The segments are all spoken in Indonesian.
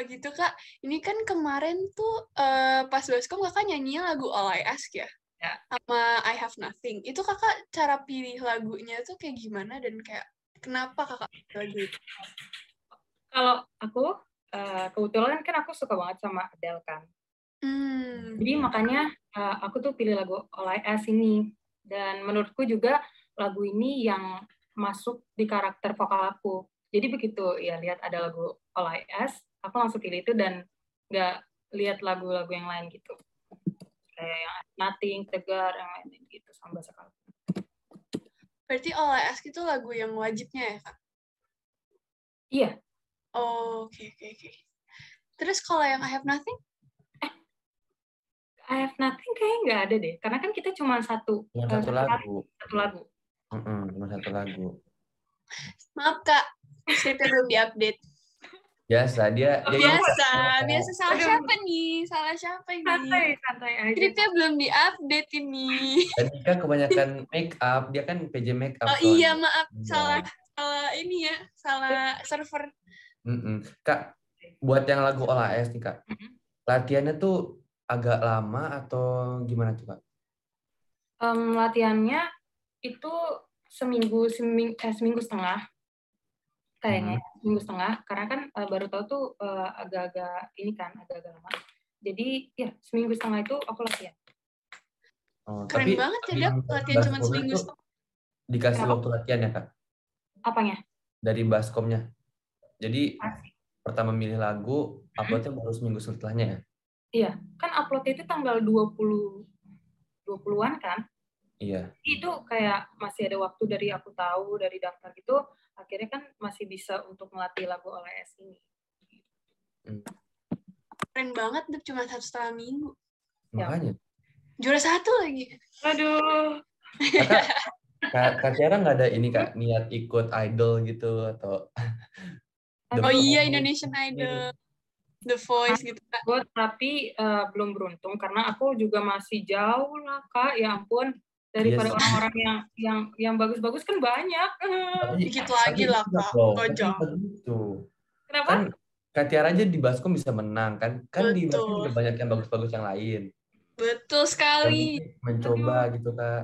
Oh gitu kak, ini kan kemarin tuh uh, pas baskom kakak nyanyi lagu All I Ask ya? Ya. Sama I Have Nothing. Itu kakak cara pilih lagunya tuh kayak gimana dan kayak kenapa kakak pilih lagu itu? Kalau aku, uh, kebetulan kan aku suka banget sama Adele kan. Hmm. Jadi makanya uh, aku tuh pilih lagu All I Ask ini. Dan menurutku juga lagu ini yang masuk di karakter vokal aku. Jadi begitu ya lihat ada lagu All I Ask, aku langsung pilih itu dan nggak lihat lagu-lagu yang lain gitu kayak yang Nothing, Tegar, yang lain gitu sama bahasa kalbu. Berarti All I Ask itu lagu yang wajibnya ya kak? Iya. Oh oke okay, oke okay, oke. Okay. Terus kalau yang I Have Nothing? Eh, I Have Nothing kayaknya nggak ada deh, karena kan kita cuma satu. Cuma uh, satu lagu. Satu lagu. Mm -mm, cuma satu lagu. Maaf kak, skripnya belum diupdate. Biasa dia, dia biasa, biasa salah Aduh. siapa nih? Salah siapa ini? Santai, santai aja. Skripnya belum diupdate ini. Kan kebanyakan make up, dia kan PJ make up. Oh soalnya. iya, maaf, ya. salah salah ini ya, salah server. Mm -mm. Kak, buat yang lagu OLAS nih kak, mm -hmm. latihannya tuh agak lama atau gimana tuh kak? Um, latihannya itu seminggu seminggu, eh, seminggu setengah kayaknya hmm. minggu setengah karena kan uh, baru tahu tuh uh, agak-agak ini kan agak-agak lama. Jadi ya seminggu setengah itu aku latihan. Oh, keren tapi, banget ya dok latihan cuma seminggu setengah. dikasih waktu latihan ya kak? Apanya? Dari baskomnya. Jadi Asik. pertama milih lagu uploadnya baru seminggu setelahnya ya? Iya kan upload itu tanggal 20 20-an kan? Iya. Itu kayak masih ada waktu dari aku tahu dari daftar gitu, akhirnya kan masih bisa untuk melatih lagu OLS ini. Hmm. Keren banget tuh cuma satu setengah minggu. Makanya. Juara satu lagi. Aduh. Kak, Kak Tiara nggak ada ini kak niat ikut idol gitu atau? oh iya Indonesian Idol. The Voice gitu kak. Gue tapi uh, belum beruntung karena aku juga masih jauh lah kak. Ya ampun daripada orang-orang yes. yang yang yang bagus-bagus kan banyak. Dikit lagi lah kak, kojong. Kenapa? Kan Katiar aja di Baskom bisa menang kan? Kan Betul. di Baskom juga banyak yang bagus-bagus yang lain. Betul sekali. Jadi, mencoba Aduh. gitu kak,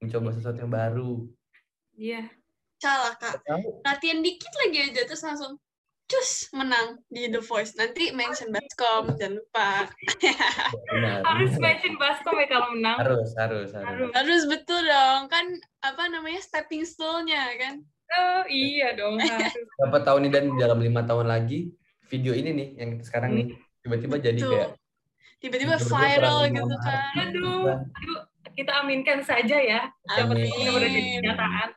mencoba sesuatu yang baru. Iya. Salah kak. Latihan dikit lagi aja terus langsung cus menang di The Voice. Nanti mention Baskom, jangan lupa. Benar, harus mention Baskom ya kalau menang. Harus, harus, harus. Harus betul dong. Kan apa namanya stepping stool-nya kan? Oh iya dong. Berapa tahun ini dan dalam lima tahun lagi video ini nih yang sekarang nih tiba-tiba jadi kayak tiba-tiba viral gitu kan. Aduh, aduh, kita aminkan saja ya. Amin. kenyataan.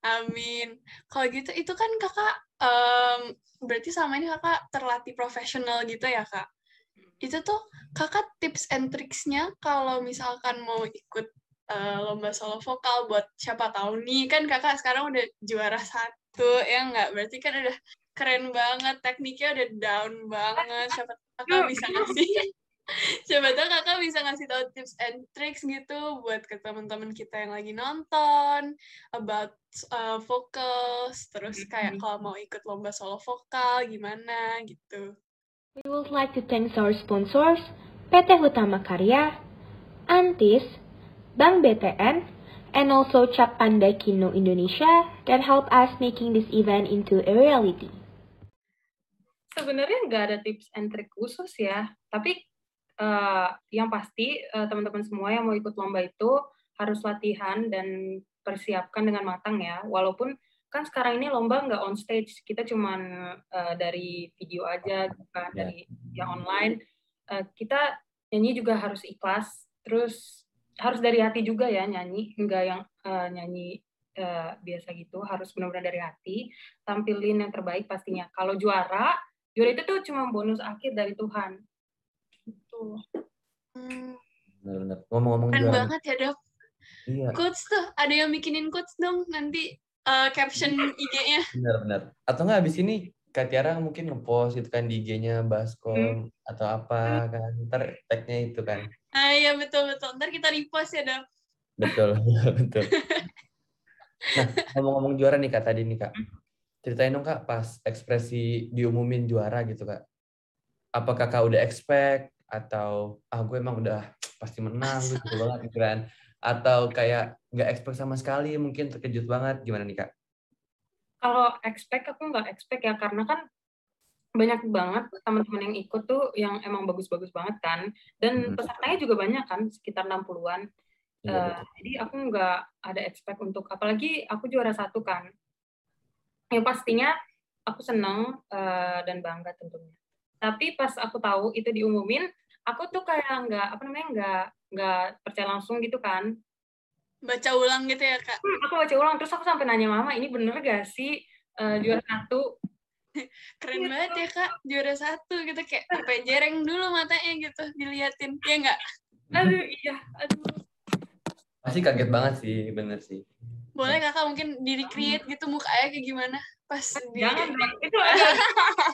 Amin. Kalau gitu itu kan kakak um, berarti selama ini kakak terlatih profesional gitu ya kak? Itu tuh kakak tips and tricksnya kalau misalkan mau ikut uh, lomba solo vokal buat siapa tahu nih kan kakak sekarang udah juara satu ya nggak? Berarti kan udah keren banget tekniknya udah down banget siapa kakak bisa ngasih Coba tahu kakak bisa ngasih tahu tips and tricks gitu buat ke teman-teman kita yang lagi nonton about uh, vocals, terus kayak kalau mau ikut lomba solo vokal gimana gitu. We would like to thank our sponsors, PT Hutama Karya, Antis, Bank BTN, and also Cap Pandai Kino Indonesia that help us making this event into a reality. Sebenarnya nggak ada tips and trick khusus ya, tapi uh, yang pasti uh, teman-teman semua yang mau ikut lomba itu harus latihan dan persiapkan dengan matang ya. Walaupun kan sekarang ini lomba nggak on stage, kita cuma uh, dari video aja, bukan yeah. dari yang online. Uh, kita nyanyi juga harus ikhlas, terus harus dari hati juga ya nyanyi, nggak yang uh, nyanyi uh, biasa gitu, harus benar-benar dari hati, tampilin yang terbaik pastinya. Kalau juara, juara itu tuh cuma bonus akhir dari Tuhan gitu. Hmm. Benar-benar. Ngomong-ngomong Keren banget ya dok. Iya. Quotes tuh, ada yang bikinin quotes dong nanti uh, caption IG-nya. Benar-benar. Atau nggak abis ini Kak Tiara mungkin ngepost itu kan di IG-nya Baskom hmm. atau apa hmm. kan. Ntar tag-nya itu kan. Ah iya betul-betul. Ntar kita repost ya dok. Betul, betul. Nah, ngomong-ngomong juara nih Kak tadi nih Kak. ceritain dong kak pas ekspresi diumumin juara gitu kak. Apa kakak udah expect atau ah gue emang udah pasti menang gitu banget gitu kan? Atau kayak nggak expect sama sekali mungkin terkejut banget gimana nih kak? Kalau expect aku nggak expect ya karena kan banyak banget teman-teman yang ikut tuh yang emang bagus-bagus banget kan dan hmm. pesertanya juga banyak kan sekitar 60-an ya, uh, jadi aku nggak ada expect untuk apalagi aku juara satu kan yang pastinya aku senang uh, dan bangga tentunya. Tapi pas aku tahu itu diumumin, aku tuh kayak nggak apa namanya nggak nggak percaya langsung gitu kan. Baca ulang gitu ya kak? Hmm, aku baca ulang terus aku sampai nanya mama ini bener gak sih uh, juara satu? Keren gitu. banget ya kak juara satu gitu kayak sampai jereng dulu matanya gitu diliatin ya nggak? Aduh iya aduh. Pasti kaget banget sih bener sih boleh kakak mungkin diri create gitu mukanya kayak gimana? Pas jangan di... itu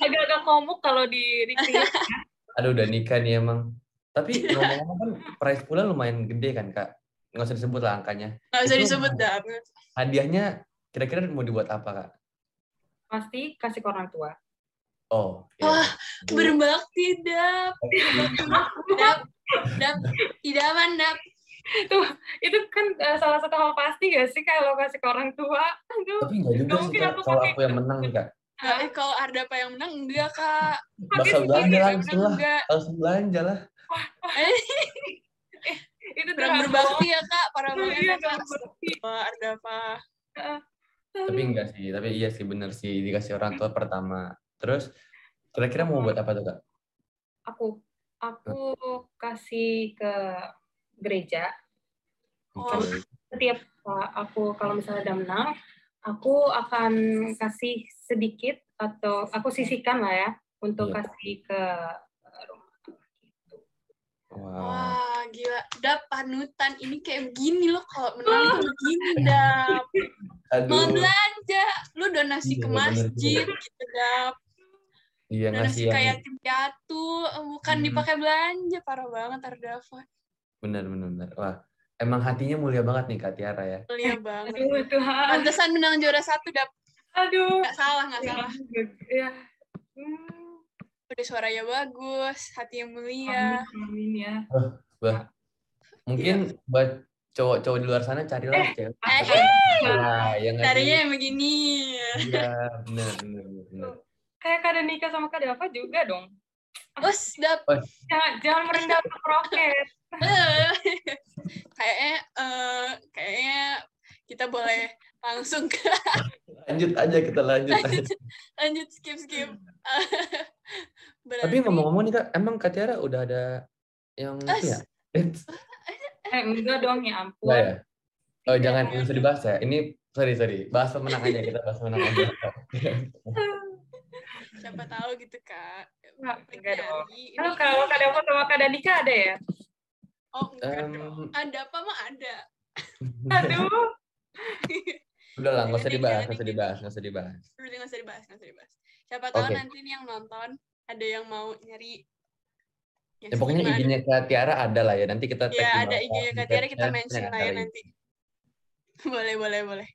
agak-agak komuk kalau di recreate aduh udah nikah nih emang. Tapi ngomong-ngomong kan prize poolnya lumayan gede kan kak? Nggak usah disebut lah angkanya. Nggak usah disebut dah hadiahnya kira-kira mau dibuat apa kak? Pasti kasih ke orang tua. Oh iya. wah berbakti dap dap dap. Idaman dap tuh itu kan uh, salah satu hal pasti gak sih kalau kasih ke orang tua? Aduh, tapi enggak juga sih kak, kalau aku yang menang nih kak. Nah, kalau Arda apa yang menang? Enggak kak. Bakal belanja langsung lah langsung belanja lah. Itu kurang berbakti ya kak para banget ya, kak Arda apa tapi enggak sih tapi iya sih bener sih dikasih orang tua pertama. Terus kira-kira mau buat apa tuh kak? Aku aku kasih ke gereja. Oh. Setiap aku kalau misalnya ada menang, aku akan kasih sedikit atau aku sisihkan lah ya untuk yeah. kasih ke rumah gitu. Wow. Wah, gila. Dap panutan ini kayak begini loh kalau menang tuh begini, Dap. Mau belanja, lu donasi iya, ke masjid gitu, Dap. Iya, donasi kayak tim jatuh, bukan hmm. dipakai belanja, parah banget Ardafa. Benar, benar, benar. Wah, emang hatinya mulia banget nih Kak Tiara ya. Mulia banget. Aduh, Tuhan. Pantesan menang juara satu, Dap. Aduh. Gak salah, gak ya, salah. Ya. Hmm. Udah suaranya bagus, hatinya mulia. Amin, amin ya. Oh, bah. Mungkin ya. buat cowok-cowok di luar sana carilah eh, cewek. Eh, nah, yang Carinya yang begini. Iya, benar, benar, benar. Kayak kada nikah sama kada apa juga dong. Bos, dap. Jangan, jangan merendahkan roket. kayaknya uh, kayaknya kita boleh langsung ke lanjut aja kita lanjut lanjut, lanjut skip skip. Berarti... tapi ngomong-ngomong nih kak emang Kak Tiara udah ada yang As... ya? Eh enggak dong ya ampun. Ya? oh jangan jangan usah dibahas ya. Ini sorry sorry. Bahas pemenang aja kita bahas pemenang aja siapa tahu gitu kak Enggak, enggak dong. Kalau kalau kada foto sama kada nikah ada ya? Oh enggak um, dong. Ada apa mah ada. Aduh. Udah lah, nggak usah dibahas, nggak usah dibahas, nggak usah dibahas. Nggak usah dibahas, nggak usah dibahas. Siapa tahu okay. nanti nih yang nonton ada yang mau nyari. Ya, ya pokoknya IG-nya Kak Tiara ada lah ya. Nanti kita tag. Ya ada IG-nya Kak Tiara kita mention lah ya nanti. boleh, boleh, boleh.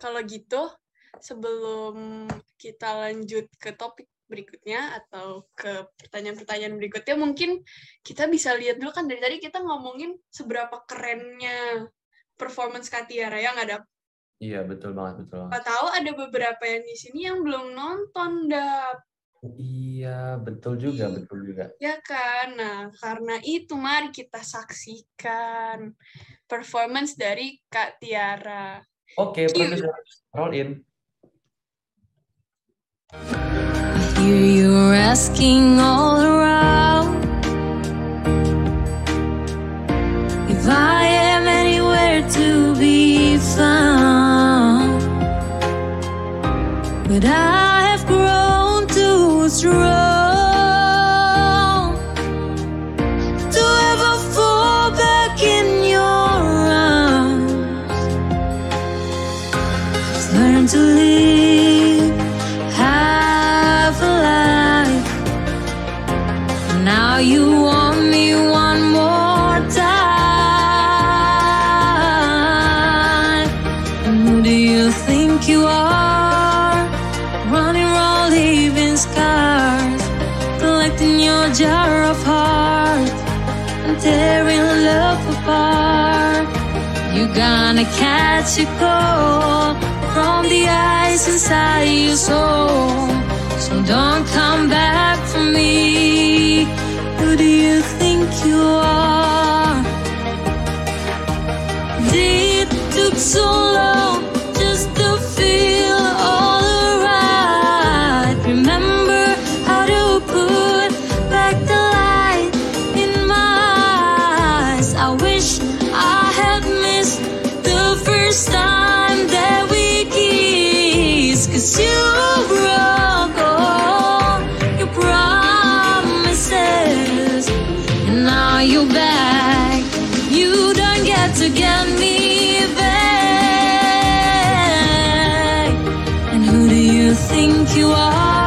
Kalau gitu sebelum kita lanjut ke topik berikutnya atau ke pertanyaan-pertanyaan berikutnya mungkin kita bisa lihat dulu kan dari tadi kita ngomongin seberapa kerennya performance Katiara yang ada iya betul banget betul banget. tahu ada beberapa yang di sini yang belum nonton dap. Iya betul juga iya. betul juga. Ya kan? Nah karena itu mari kita saksikan performance dari Kak Tiara oke okay, roll in hear you're asking all around if I am anywhere to be found. But I have grown too strong Now you want me one more time. Who do you think you are? Running all leaving scars, collecting your jar of hearts and tearing love apart. You're gonna catch a cold from the ice inside your soul. So don't come back for me. Who do you think you are? Did It took so long just to feel alright. Remember to get me back. And who do you think you are?